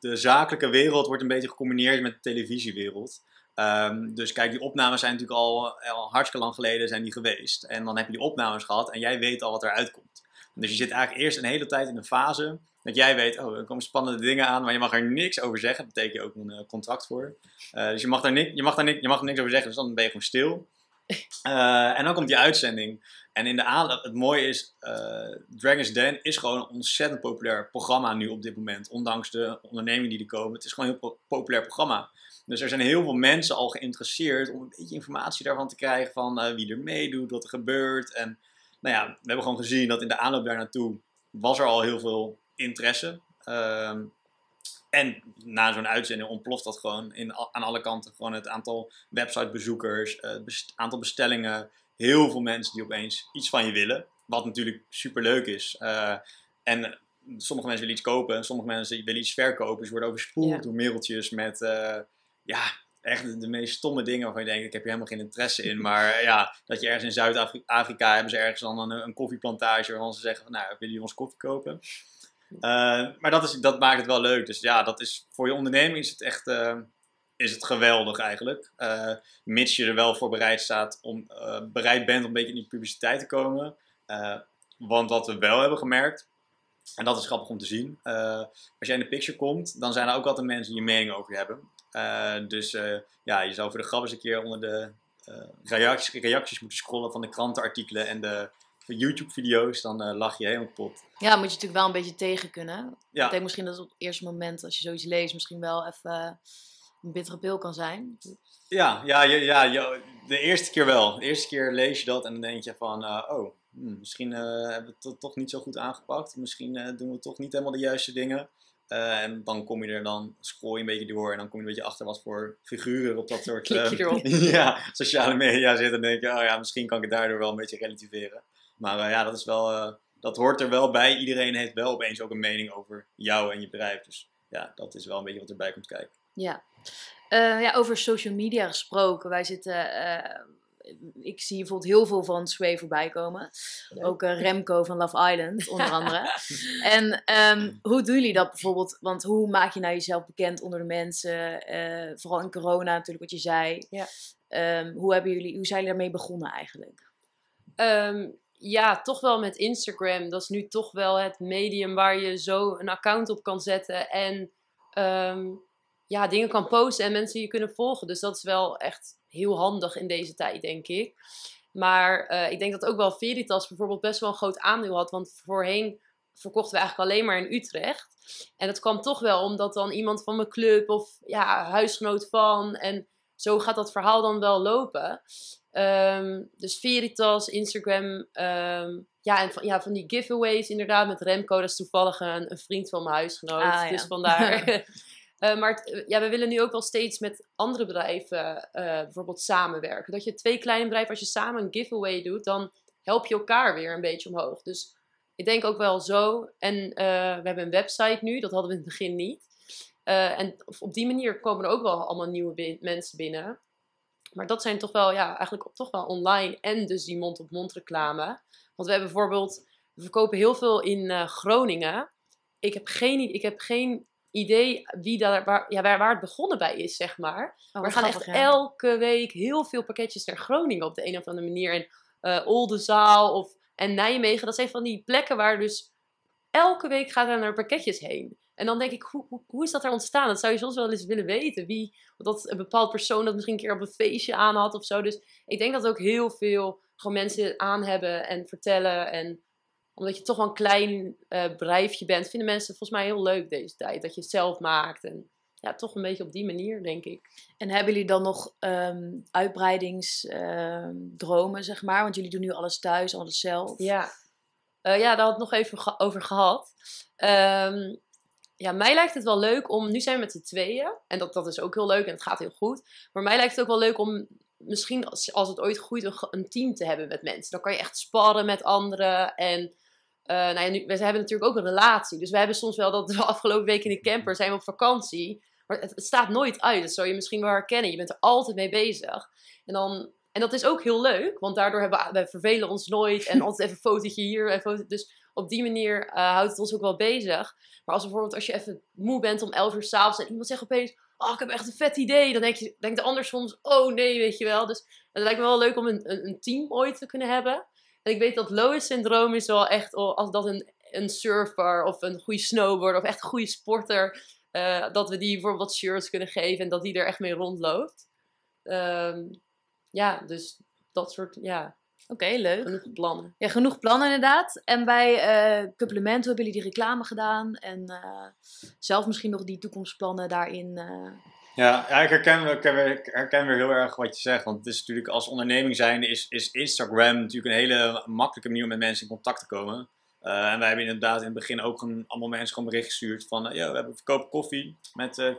Speaker 5: de zakelijke wereld wordt een beetje gecombineerd met de televisiewereld. Ehm, dus kijk, die opnames zijn natuurlijk al, al hartstikke lang geleden zijn die geweest. En dan heb je die opnames gehad en jij weet al wat eruit komt. Dus je zit eigenlijk eerst een hele tijd in een fase dat jij weet, oh, er komen spannende dingen aan, maar je mag er niks over zeggen. Daar betekent je ook een eh, contract voor. Eh, dus je mag, daar niks, je, mag daar niks, je mag er niks over zeggen, dus dan ben je gewoon stil. <laughs> Eh, en dan komt die uitzending. En in de aanloop, het mooie is, eh, Dragon's Den is gewoon een ontzettend populair programma nu op dit moment. Ondanks de ondernemingen die er komen. Het is gewoon een heel po- populair programma. Dus er zijn heel veel mensen al geïnteresseerd om een beetje informatie daarvan te krijgen. Van eh, wie er meedoet, wat er gebeurt. En nou ja, we hebben gewoon gezien dat in de aanloop daar naartoe was er al heel veel interesse. Ehm, en na zo'n uitzending ontploft dat gewoon in, aan alle kanten. Gewoon het aantal websitebezoekers, eh, het best- aantal bestellingen. Heel veel mensen die opeens iets van je willen. Wat natuurlijk super leuk is. Eh, en sommige mensen willen iets kopen, en sommige mensen willen iets verkopen. Dus je wordt overspoeld
Speaker 4: Ja.
Speaker 5: door mailtjes met, eh, ja, echt de, meest stomme dingen waarvan je denkt, ik heb hier helemaal geen interesse in. <laughs> Maar ja, dat je ergens in Zuid-Afrika hebben ze ergens dan een, een koffieplantage waarvan ze zeggen, van, nou, willen jullie ons koffie kopen? Eh, maar dat, is, dat maakt het wel leuk. Dus ja, dat is, voor je onderneming is het echt eh, is het geweldig eigenlijk. Eh, mits je er wel voor bereid, staat om, bereid bent om een beetje in die publiciteit te komen. Want wat we wel hebben gemerkt, en dat is grappig om te zien. als jij in de picture komt, dan zijn er ook altijd mensen die een mening over je hebben. Dus ja, je zou voor de grap eens een keer onder de reacties, reacties moeten scrollen van de krantenartikelen en de YouTube-video's. Dan eh, lach je helemaal kapot.
Speaker 3: Ja, moet je natuurlijk wel een beetje tegen kunnen.
Speaker 5: Ja.
Speaker 3: Ik denk misschien dat op het eerste moment, als je zoiets leest, misschien wel even een bittere pil kan zijn.
Speaker 5: Ja, ja, ja, de eerste keer wel. De eerste keer lees je dat en dan denk je van, eh, oh, hmm, misschien eh, hebben we het to- toch niet zo goed aangepakt. Misschien doen we toch niet helemaal de juiste dingen. En dan kom je er dan, scroll je een beetje door en dan kom je een beetje achter wat voor figuren op dat soort
Speaker 4: erop. <laughs>
Speaker 5: ja, sociale media zitten. En denk je, oh ja, misschien kan ik het daardoor wel een beetje relativeren. Maar eh, ja, dat is wel, eh, dat hoort er wel bij. Iedereen heeft wel opeens ook een mening over jou en je bedrijf. Dus ja, dat is wel een beetje wat erbij komt kijken.
Speaker 3: Ja. Eh, ja, over social media gesproken. Wij zitten. ik zie bijvoorbeeld heel veel van Sway voorbij komen. Ook Remco van Love Island, <laughs> onder andere. en ehm, hoe doen jullie dat bijvoorbeeld? Want hoe maak je nou jezelf bekend onder de mensen? Eh, vooral in corona natuurlijk, wat je zei.
Speaker 4: Ja.
Speaker 3: Ehm, hoe, hebben jullie, hoe zijn jullie daarmee begonnen eigenlijk?
Speaker 4: Ehm, ja, toch wel met Instagram. Dat is nu toch wel het medium waar je zo een account op kan zetten. En ehm, ja, dingen kan posten en mensen je kunnen volgen. Dus dat is wel echt heel handig in deze tijd, denk ik. Maar eh, ik denk dat ook wel Veritas bijvoorbeeld best wel een groot aandeel had. Want voorheen verkochten we eigenlijk alleen maar in Utrecht. En dat kwam toch wel omdat dan iemand van mijn club of ja, huisgenoot van. En zo gaat dat verhaal dan wel lopen. Ehm, dus Veritas, Instagram. ehm, ja, en van, ja, van die giveaways inderdaad met Remco. Dat is toevallig een, een vriend van mijn huisgenoot.
Speaker 3: Ah, ja.
Speaker 4: Dus vandaar. <laughs> Eh, maar het- ja, we willen nu ook wel steeds met andere bedrijven eh, bijvoorbeeld samenwerken. Dat je twee kleine bedrijven, als je samen een giveaway doet, dan help je elkaar weer een beetje omhoog. Dus ik denk ook wel zo. En eh, we hebben een website nu, dat hadden we in het begin niet. Eh, en op die manier komen er ook wel allemaal nieuwe bin- mensen binnen. Maar dat zijn toch wel, ja, eigenlijk toch wel online en dus die mond-op-mond reclame. Want we hebben bijvoorbeeld, we verkopen heel veel in eh, Groningen. Ik heb geen, ik heb geen idee wie daar, waar, ja, waar, waar het begonnen bij is, zeg maar.
Speaker 3: Oh,
Speaker 4: Maar we gaan echt elke week heel veel pakketjes naar Groningen op de een of andere manier. En eh Oldenzaal of, en Nijmegen, dat zijn van die plekken waar dus elke week gaat er naar pakketjes heen. En dan denk ik, hoe, hoe, hoe is dat er ontstaan? Dat zou je soms wel eens willen weten. Wie, dat een bepaald persoon dat misschien een keer op een feestje aan had of zo. Dus ik denk dat ook heel veel gewoon mensen aan hebben en vertellen. En omdat je toch wel een klein eh, bedrijfje bent, vinden mensen volgens mij heel leuk deze tijd. Dat je het zelf maakt. En ja, toch een beetje op die manier, denk ik.
Speaker 3: En hebben jullie dan nog ehm uitbreidingsdromen, zeg maar? Want jullie doen nu alles thuis, alles zelf.
Speaker 4: Ja, Eh, ja daar had ik nog even ge- over gehad. Ehm, ja, mij lijkt het wel leuk om. Nu zijn we met z'n tweeën. En dat, dat is ook heel leuk en het gaat heel goed. Maar mij lijkt het ook wel leuk om. Misschien als, als het ooit groeit, een, een team te hebben met mensen. Dan kan je echt sparren met anderen. En eh, nou ja, nu, we hebben natuurlijk ook een relatie. Dus we hebben soms wel dat <laughs> de afgelopen week in de camper zijn we op vakantie. Maar het, het staat nooit uit. Dat zou je misschien wel herkennen. Je bent er altijd mee bezig. En, dan, en dat is ook heel leuk. Want daardoor hebben we, we vervelen ons nooit. En <laughs> altijd even een fotootje hier. En foto, dus op die manier eh, houdt het ons ook wel bezig. Maar als bijvoorbeeld als je even moe bent om 11 uur s'avonds. En iemand zegt opeens. Oh, ik heb echt een vet idee. Dan denk je, denkt de ander soms. Oh nee, weet je wel. Dus het lijkt me wel leuk om een, een, een team ooit te kunnen hebben. En ik weet dat Lois syndroom is wel echt. Als dat een, een surfer of een goede snowboarder. Of echt een goede sporter. eh, dat we die bijvoorbeeld wat shirts kunnen geven. En dat die er echt mee rondloopt. Ehm, ja, dus dat soort, ja,
Speaker 3: Oké, leuk.
Speaker 4: genoeg plannen.
Speaker 3: Ja, genoeg plannen inderdaad. En bij eh Supplemento hebben jullie die reclame gedaan. En eh, zelf misschien nog die toekomstplannen daarin. eh,
Speaker 5: Ja, ja ik herken, ik herken, ik herken weer heel erg wat je zegt. Want het is natuurlijk als onderneming zijnde is, is Instagram natuurlijk een hele makkelijke manier om met mensen in contact te komen. Eh, en wij hebben inderdaad in het begin ook een, allemaal mensen gewoon bericht gestuurd van... "Yo, we hebben verkopen koffie met eh,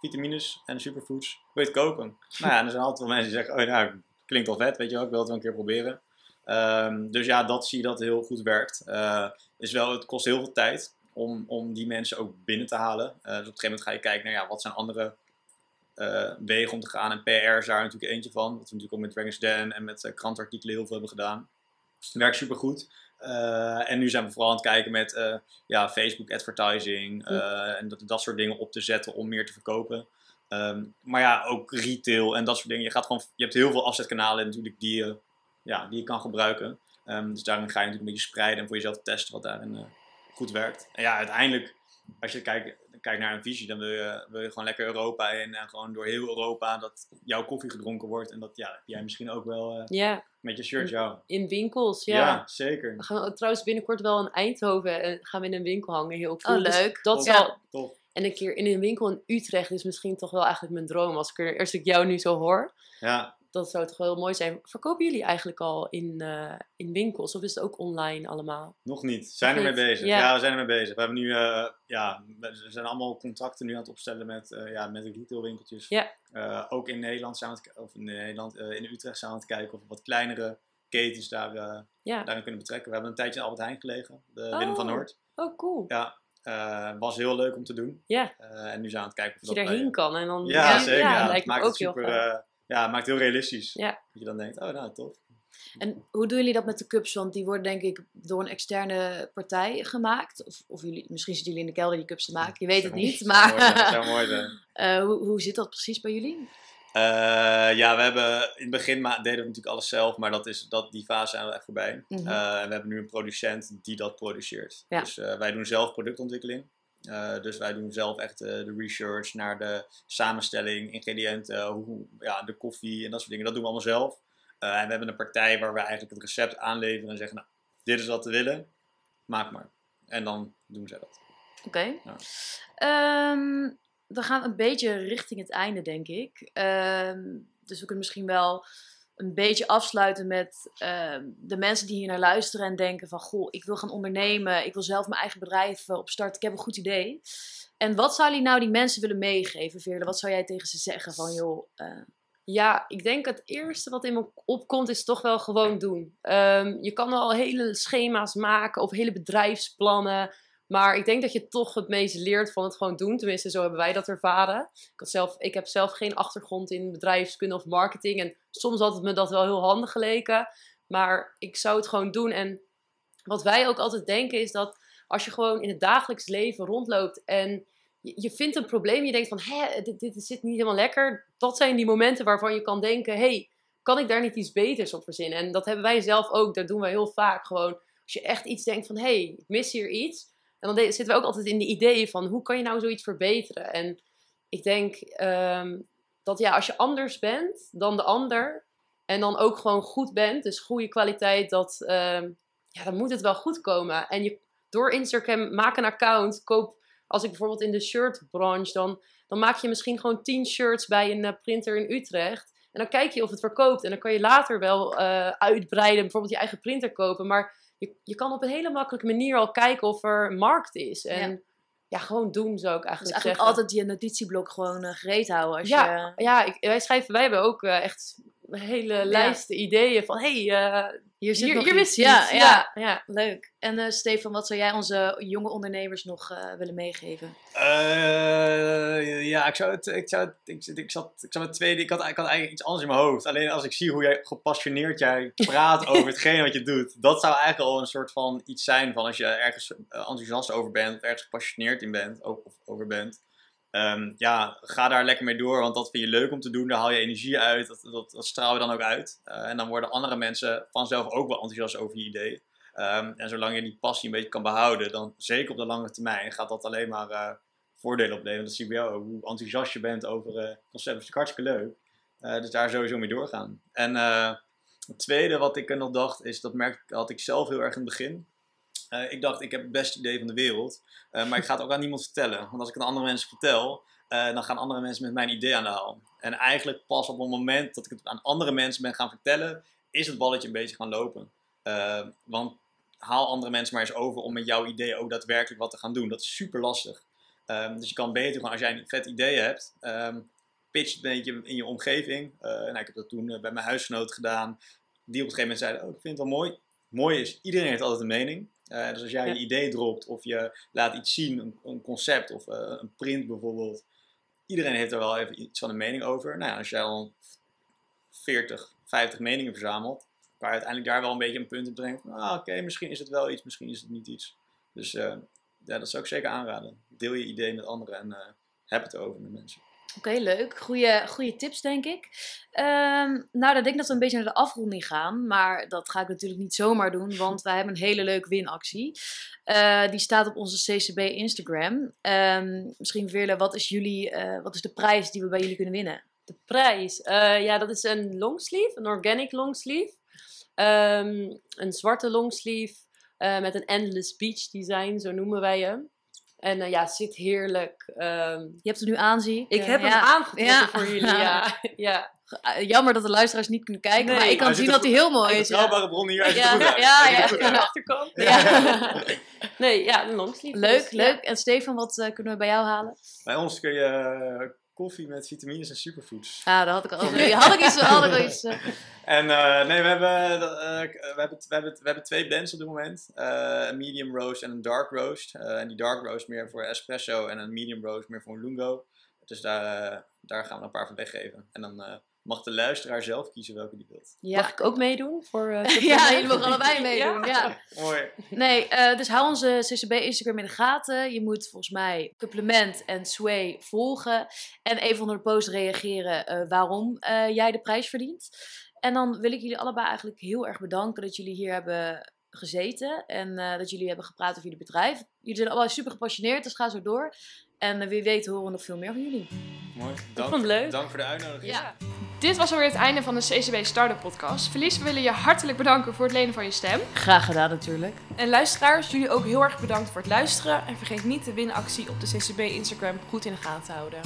Speaker 5: vitamines en superfoods. Wil je het kopen? nou ja, en er zijn altijd wel mensen die zeggen... Oh, nou, klinkt al vet, weet je wel. Ik wil het wel een keer proberen. Ehm, dus ja, dat zie je dat heel goed werkt. Eh, is wel, het kost heel veel tijd om, om die mensen ook binnen te halen. Eh, dus op een gegeven moment ga je kijken naar ja, wat zijn andere eh, wegen om te gaan. En PR is daar natuurlijk eentje van. Wat we natuurlijk ook met Dragons Den en met krantartikelen heel veel hebben gedaan. Het werkt supergoed. Eh en nu zijn we vooral aan het kijken met ja, Facebook advertising en dat, dat soort dingen op te zetten om meer te verkopen. Ehm, maar ja, ook retail en dat soort dingen. Je, gaat gewoon, je hebt heel veel afzetkanalen natuurlijk die je, ja, die je kan gebruiken. Ehm, dus daarin ga je natuurlijk een beetje spreiden en voor jezelf testen wat daarin eh, goed werkt. En ja, uiteindelijk, als je kijkt, kijkt naar een visie, dan wil je, wil je gewoon lekker Europa in en gewoon door heel Europa dat jouw koffie gedronken wordt. En dat ja, heb jij misschien ook wel eh,
Speaker 4: Ja,
Speaker 5: met je shirt, jou.
Speaker 4: in winkels, ja.
Speaker 5: Ja, zeker.
Speaker 4: We gaan trouwens binnenkort wel in Eindhoven en gaan we in een winkel hangen, heel cool.
Speaker 3: Oh,
Speaker 4: Dus
Speaker 3: leuk.
Speaker 4: dat
Speaker 5: Tof.
Speaker 4: zal. En een keer in een winkel in Utrecht is misschien toch wel eigenlijk mijn droom. Als ik, er, als ik jou nu zo hoor,
Speaker 5: Ja,
Speaker 4: dat zou toch wel heel mooi zijn. Verkopen jullie eigenlijk al in, eh, in winkels of is het ook online allemaal?
Speaker 5: nog niet. Zijn
Speaker 4: Nog
Speaker 5: er mee bezig.
Speaker 4: ja.
Speaker 5: Ja. we zijn er mee bezig. We hebben nu, eh, ja, we zijn allemaal contacten nu aan het opstellen met, eh ja, met de retailwinkeltjes.
Speaker 4: Ja.
Speaker 5: Ook in Nederland zijn we het, of in Nederland, in Utrecht zijn we aan het kijken of we wat kleinere ketens daar,
Speaker 4: Ja.
Speaker 5: daarin kunnen betrekken. We hebben een tijdje in Albert Heijn gelegen, de
Speaker 4: Oh.
Speaker 5: Willem van Noord.
Speaker 4: Oh, cool.
Speaker 5: Ja, eh, was heel leuk om te doen.
Speaker 4: Ja.
Speaker 5: Eh, en nu zijn we aan het kijken of we
Speaker 4: Dat je
Speaker 5: dat
Speaker 4: daarheen
Speaker 5: bij-
Speaker 4: kan en dan...
Speaker 5: Ja, zeker. Ja,
Speaker 4: lijkt me
Speaker 5: maakt
Speaker 4: ook
Speaker 5: het
Speaker 4: heel
Speaker 5: super, eh, ja, maakt heel realistisch.
Speaker 4: Ja.
Speaker 5: Dat je dan denkt, oh nou, tof.
Speaker 3: En hoe doen jullie dat met de cups? Want die worden denk ik door een externe partij gemaakt. Of, of jullie, misschien zitten jullie in de kelder die cups te maken. Je weet het niet.
Speaker 5: mooi
Speaker 3: Maar
Speaker 5: mooi <laughs>
Speaker 3: eh, hoe, hoe zit dat precies bij jullie?
Speaker 5: Eh, ja, we hebben in het begin deden we natuurlijk alles zelf, maar dat is, dat, die fase zijn we echt voorbij. En we hebben nu een producent die dat produceert.
Speaker 3: Ja.
Speaker 5: Dus eh, wij doen zelf productontwikkeling. Dus wij doen zelf echt de research naar de samenstelling, ingrediënten, hoe, ja, de koffie en dat soort dingen. Dat doen we allemaal zelf. En we hebben een partij waar we eigenlijk het recept aanleveren en zeggen, nou, dit is wat we willen, maak maar. En dan doen zij dat.
Speaker 3: Oké.
Speaker 5: Ja.
Speaker 3: Ehm, dan gaan we een beetje richting het einde, denk ik. Ehm, dus we kunnen misschien wel een beetje afsluiten met ehm, de mensen die hier naar luisteren en denken van... Goh, ik wil gaan ondernemen, ik wil zelf mijn eigen bedrijf eh, opstarten, ik heb een goed idee. En wat zou jullie nou die mensen willen meegeven, Veerle? Wat zou jij tegen ze zeggen van, joh... eh,
Speaker 4: Ja, ik denk het eerste wat in me opkomt is toch wel gewoon doen. Ehm, je kan al hele schema's maken of hele bedrijfsplannen. Maar ik denk dat je toch het meest leert van het gewoon doen. Tenminste, zo hebben wij dat ervaren. Ik, had zelf, ik heb zelf geen achtergrond in bedrijfskunde of marketing. En soms had het me dat wel heel handig geleken. Maar ik zou het gewoon doen. En wat wij ook altijd denken is dat als je gewoon in het dagelijks leven rondloopt en je, je vindt een probleem, je denkt van, hé, dit, dit zit niet helemaal lekker. Dat zijn die momenten waarvan je kan denken, hé, hey, kan ik daar niet iets beters op verzinnen? En dat hebben wij zelf ook, dat doen wij heel vaak gewoon. Als je echt iets denkt van, hé, hey, ik mis hier iets. En dan zitten we ook altijd in de ideeën van, hoe kan je nou zoiets verbeteren? En ik denk ehm, dat ja, als je anders bent dan de ander, en dan ook gewoon goed bent, dus goede kwaliteit, dat, ehm, ja, dan moet het wel goed komen. En je, door Instagram, maak een account, koop, als ik bijvoorbeeld in de shirtbranche, dan, dan maak je misschien gewoon 10 shirts bij een eh, printer in Utrecht. En dan kijk je of het verkoopt. En dan kan je later wel eh, uitbreiden, bijvoorbeeld je eigen printer kopen. Maar je, je kan op een hele makkelijke manier al kijken of er markt is. En ja, gewoon doen zou ik
Speaker 3: dus
Speaker 4: eigenlijk
Speaker 3: eigenlijk
Speaker 4: zeggen.
Speaker 3: altijd je notitieblok gewoon eh, gereed houden. Als
Speaker 4: Ja,
Speaker 3: je,
Speaker 4: ja ik, wij schrijven, wij hebben ook eh, echt een hele lijst ideeën van, hé, hey,
Speaker 3: hier zit
Speaker 4: hier,
Speaker 3: nog
Speaker 4: hier
Speaker 3: iets.
Speaker 4: wist je
Speaker 3: ja,
Speaker 4: iets.
Speaker 3: ja,
Speaker 4: ja, ja.
Speaker 3: Leuk. En eh, Stefan, wat zou jij onze jonge ondernemers nog eh, willen meegeven?
Speaker 5: Ja, ik zou het. Ik, zou het ik, ik, zat, ik zat met twee. Ik had, ik had eigenlijk iets anders in mijn hoofd. Alleen als ik zie hoe jij gepassioneerd jij praat <laughs> over hetgeen wat je doet. Dat zou eigenlijk al een soort van iets zijn van als je ergens eh, enthousiast over bent. Of ergens gepassioneerd in bent. Of, of over bent. Ehm, ja, ga daar lekker mee door. Want dat vind je leuk om te doen. Daar haal je energie uit. Dat, dat, dat straal je dan ook uit. Eh, en dan worden andere mensen vanzelf ook wel enthousiast over je idee. Ehm, en zolang je die passie een beetje kan behouden, dan zeker op de lange termijn gaat dat alleen maar eh, voordelen opleveren. Dat zie ik bij jou ook. Hoe enthousiast je bent over eh concept is natuurlijk hartstikke leuk. Eh, dus daar sowieso mee doorgaan. En eh, het tweede wat ik nog dacht, is dat merkte, had ik zelf heel erg in het begin. Ik dacht, ik heb het beste idee van de wereld. maar ik ga het ook aan niemand vertellen. Want als ik het aan andere mensen vertel, dan gaan andere mensen met mijn idee aan de haal. En eigenlijk pas op het moment dat ik het aan andere mensen ben gaan vertellen, is het balletje een beetje gaan lopen. Want haal andere mensen maar eens over om met jouw idee ook daadwerkelijk wat te gaan doen. Dat is super lastig. Ehm, dus je kan beter gewoon, als jij een vet idee hebt, ehm, pitch het een beetje in je omgeving. Eh, nou, ik heb dat toen eh, bij mijn huisgenoot gedaan. Die op een gegeven moment zeiden, oh, ik vind het wel mooi. Mooi is, iedereen heeft altijd een mening. Eh, dus als jij
Speaker 4: Ja.
Speaker 5: je idee dropt of je laat iets zien, een, een concept of een print bijvoorbeeld. Iedereen heeft er wel even iets van een mening over. Nou, ja, als jij dan 40, 50 meningen verzamelt, waar je uiteindelijk daar wel een beetje een punt in brengt. Ah, oké, misschien is het wel iets, misschien is het niet iets. Dus ja, dat zou ik zeker aanraden. Deel je idee met anderen en eh, heb het erover met mensen.
Speaker 3: Oké, leuk. Goeie, goeie tips, denk ik. Ehm, nou, dan denk ik dat we een beetje naar de afronding gaan. Maar dat ga ik natuurlijk niet zomaar doen, want wij hebben een hele leuke winactie. Eh, die staat op onze CCB Instagram. Ehm, misschien Veerle, wat is, jullie, eh, wat is de prijs die we bij jullie kunnen winnen?
Speaker 4: De prijs. Eh, ja, dat is een longsleeve, een organic longsleeve. Ehm, een zwarte longsleeve eh, met een endless beach design, zo noemen wij hem. En eh, ja, zit heerlijk. Ehm,
Speaker 3: Je hebt het nu aan, zie
Speaker 4: ik heb hem
Speaker 3: ja.
Speaker 4: aangetrokken
Speaker 3: Ja.
Speaker 4: voor <laughs> jullie. Ja. ja.
Speaker 3: Eh, Jammer dat de luisteraars niet kunnen kijken,
Speaker 4: Nee.
Speaker 3: maar ik kan zien dat hij heel mooi
Speaker 5: Een
Speaker 3: is. Ja.
Speaker 5: betrouwbare bron hier,
Speaker 3: Ja, ja, ja.
Speaker 5: goed
Speaker 4: Aan de
Speaker 5: uit.
Speaker 4: achterkant.
Speaker 3: Ja. <laughs>
Speaker 4: Nee, ja, een longsleeve.
Speaker 3: Leuk,
Speaker 4: dus,
Speaker 3: leuk. En Stefan, wat eh, kunnen we bij jou halen?
Speaker 5: Bij ons kun je koffie met vitamines en superfoods.
Speaker 3: Ah, daar had ik al. <laughs> Had ik iets. Had ik iets <laughs> eh.
Speaker 5: En eh, nee, we hebben, eh, we, hebben, we, hebben, we hebben twee blends op dit moment. Een medium roast en een dark roast. En die dark roast meer voor espresso en een medium roast meer voor een lungo. Dus daar, daar gaan we een paar van weggeven. En dan mag de luisteraar zelf kiezen welke die wilt.
Speaker 3: Ja.
Speaker 4: Mag ik ook meedoen? Voor, eh, <laughs>
Speaker 3: Ja, jullie mogen allebei <laughs> meedoen. Ja. <laughs>
Speaker 5: Mooi.
Speaker 3: Nee, eh, dus hou onze CCB Instagram in de gaten. Je moet volgens mij Supplement en Sway volgen. En even onder de post reageren eh, waarom eh, jij de prijs verdient. En dan wil ik jullie allebei eigenlijk heel erg bedanken dat jullie hier hebben gezeten. En eh, dat jullie hebben gepraat over jullie bedrijf. Jullie zijn allebei super gepassioneerd, dus ga zo door. En wie weet horen we nog veel meer van jullie.
Speaker 5: Mooi. Dank,
Speaker 4: vond het leuk.
Speaker 5: Dank voor de uitnodiging.
Speaker 3: Ja.
Speaker 1: Dit was alweer het einde van de CCB Startup Podcast. Verlies, we willen je hartelijk bedanken voor het lenen van je stem.
Speaker 3: Graag gedaan natuurlijk.
Speaker 2: En luisteraars, jullie ook heel erg bedankt voor het luisteren. En vergeet niet de winactie op de CCB Instagram goed in de gaten te houden.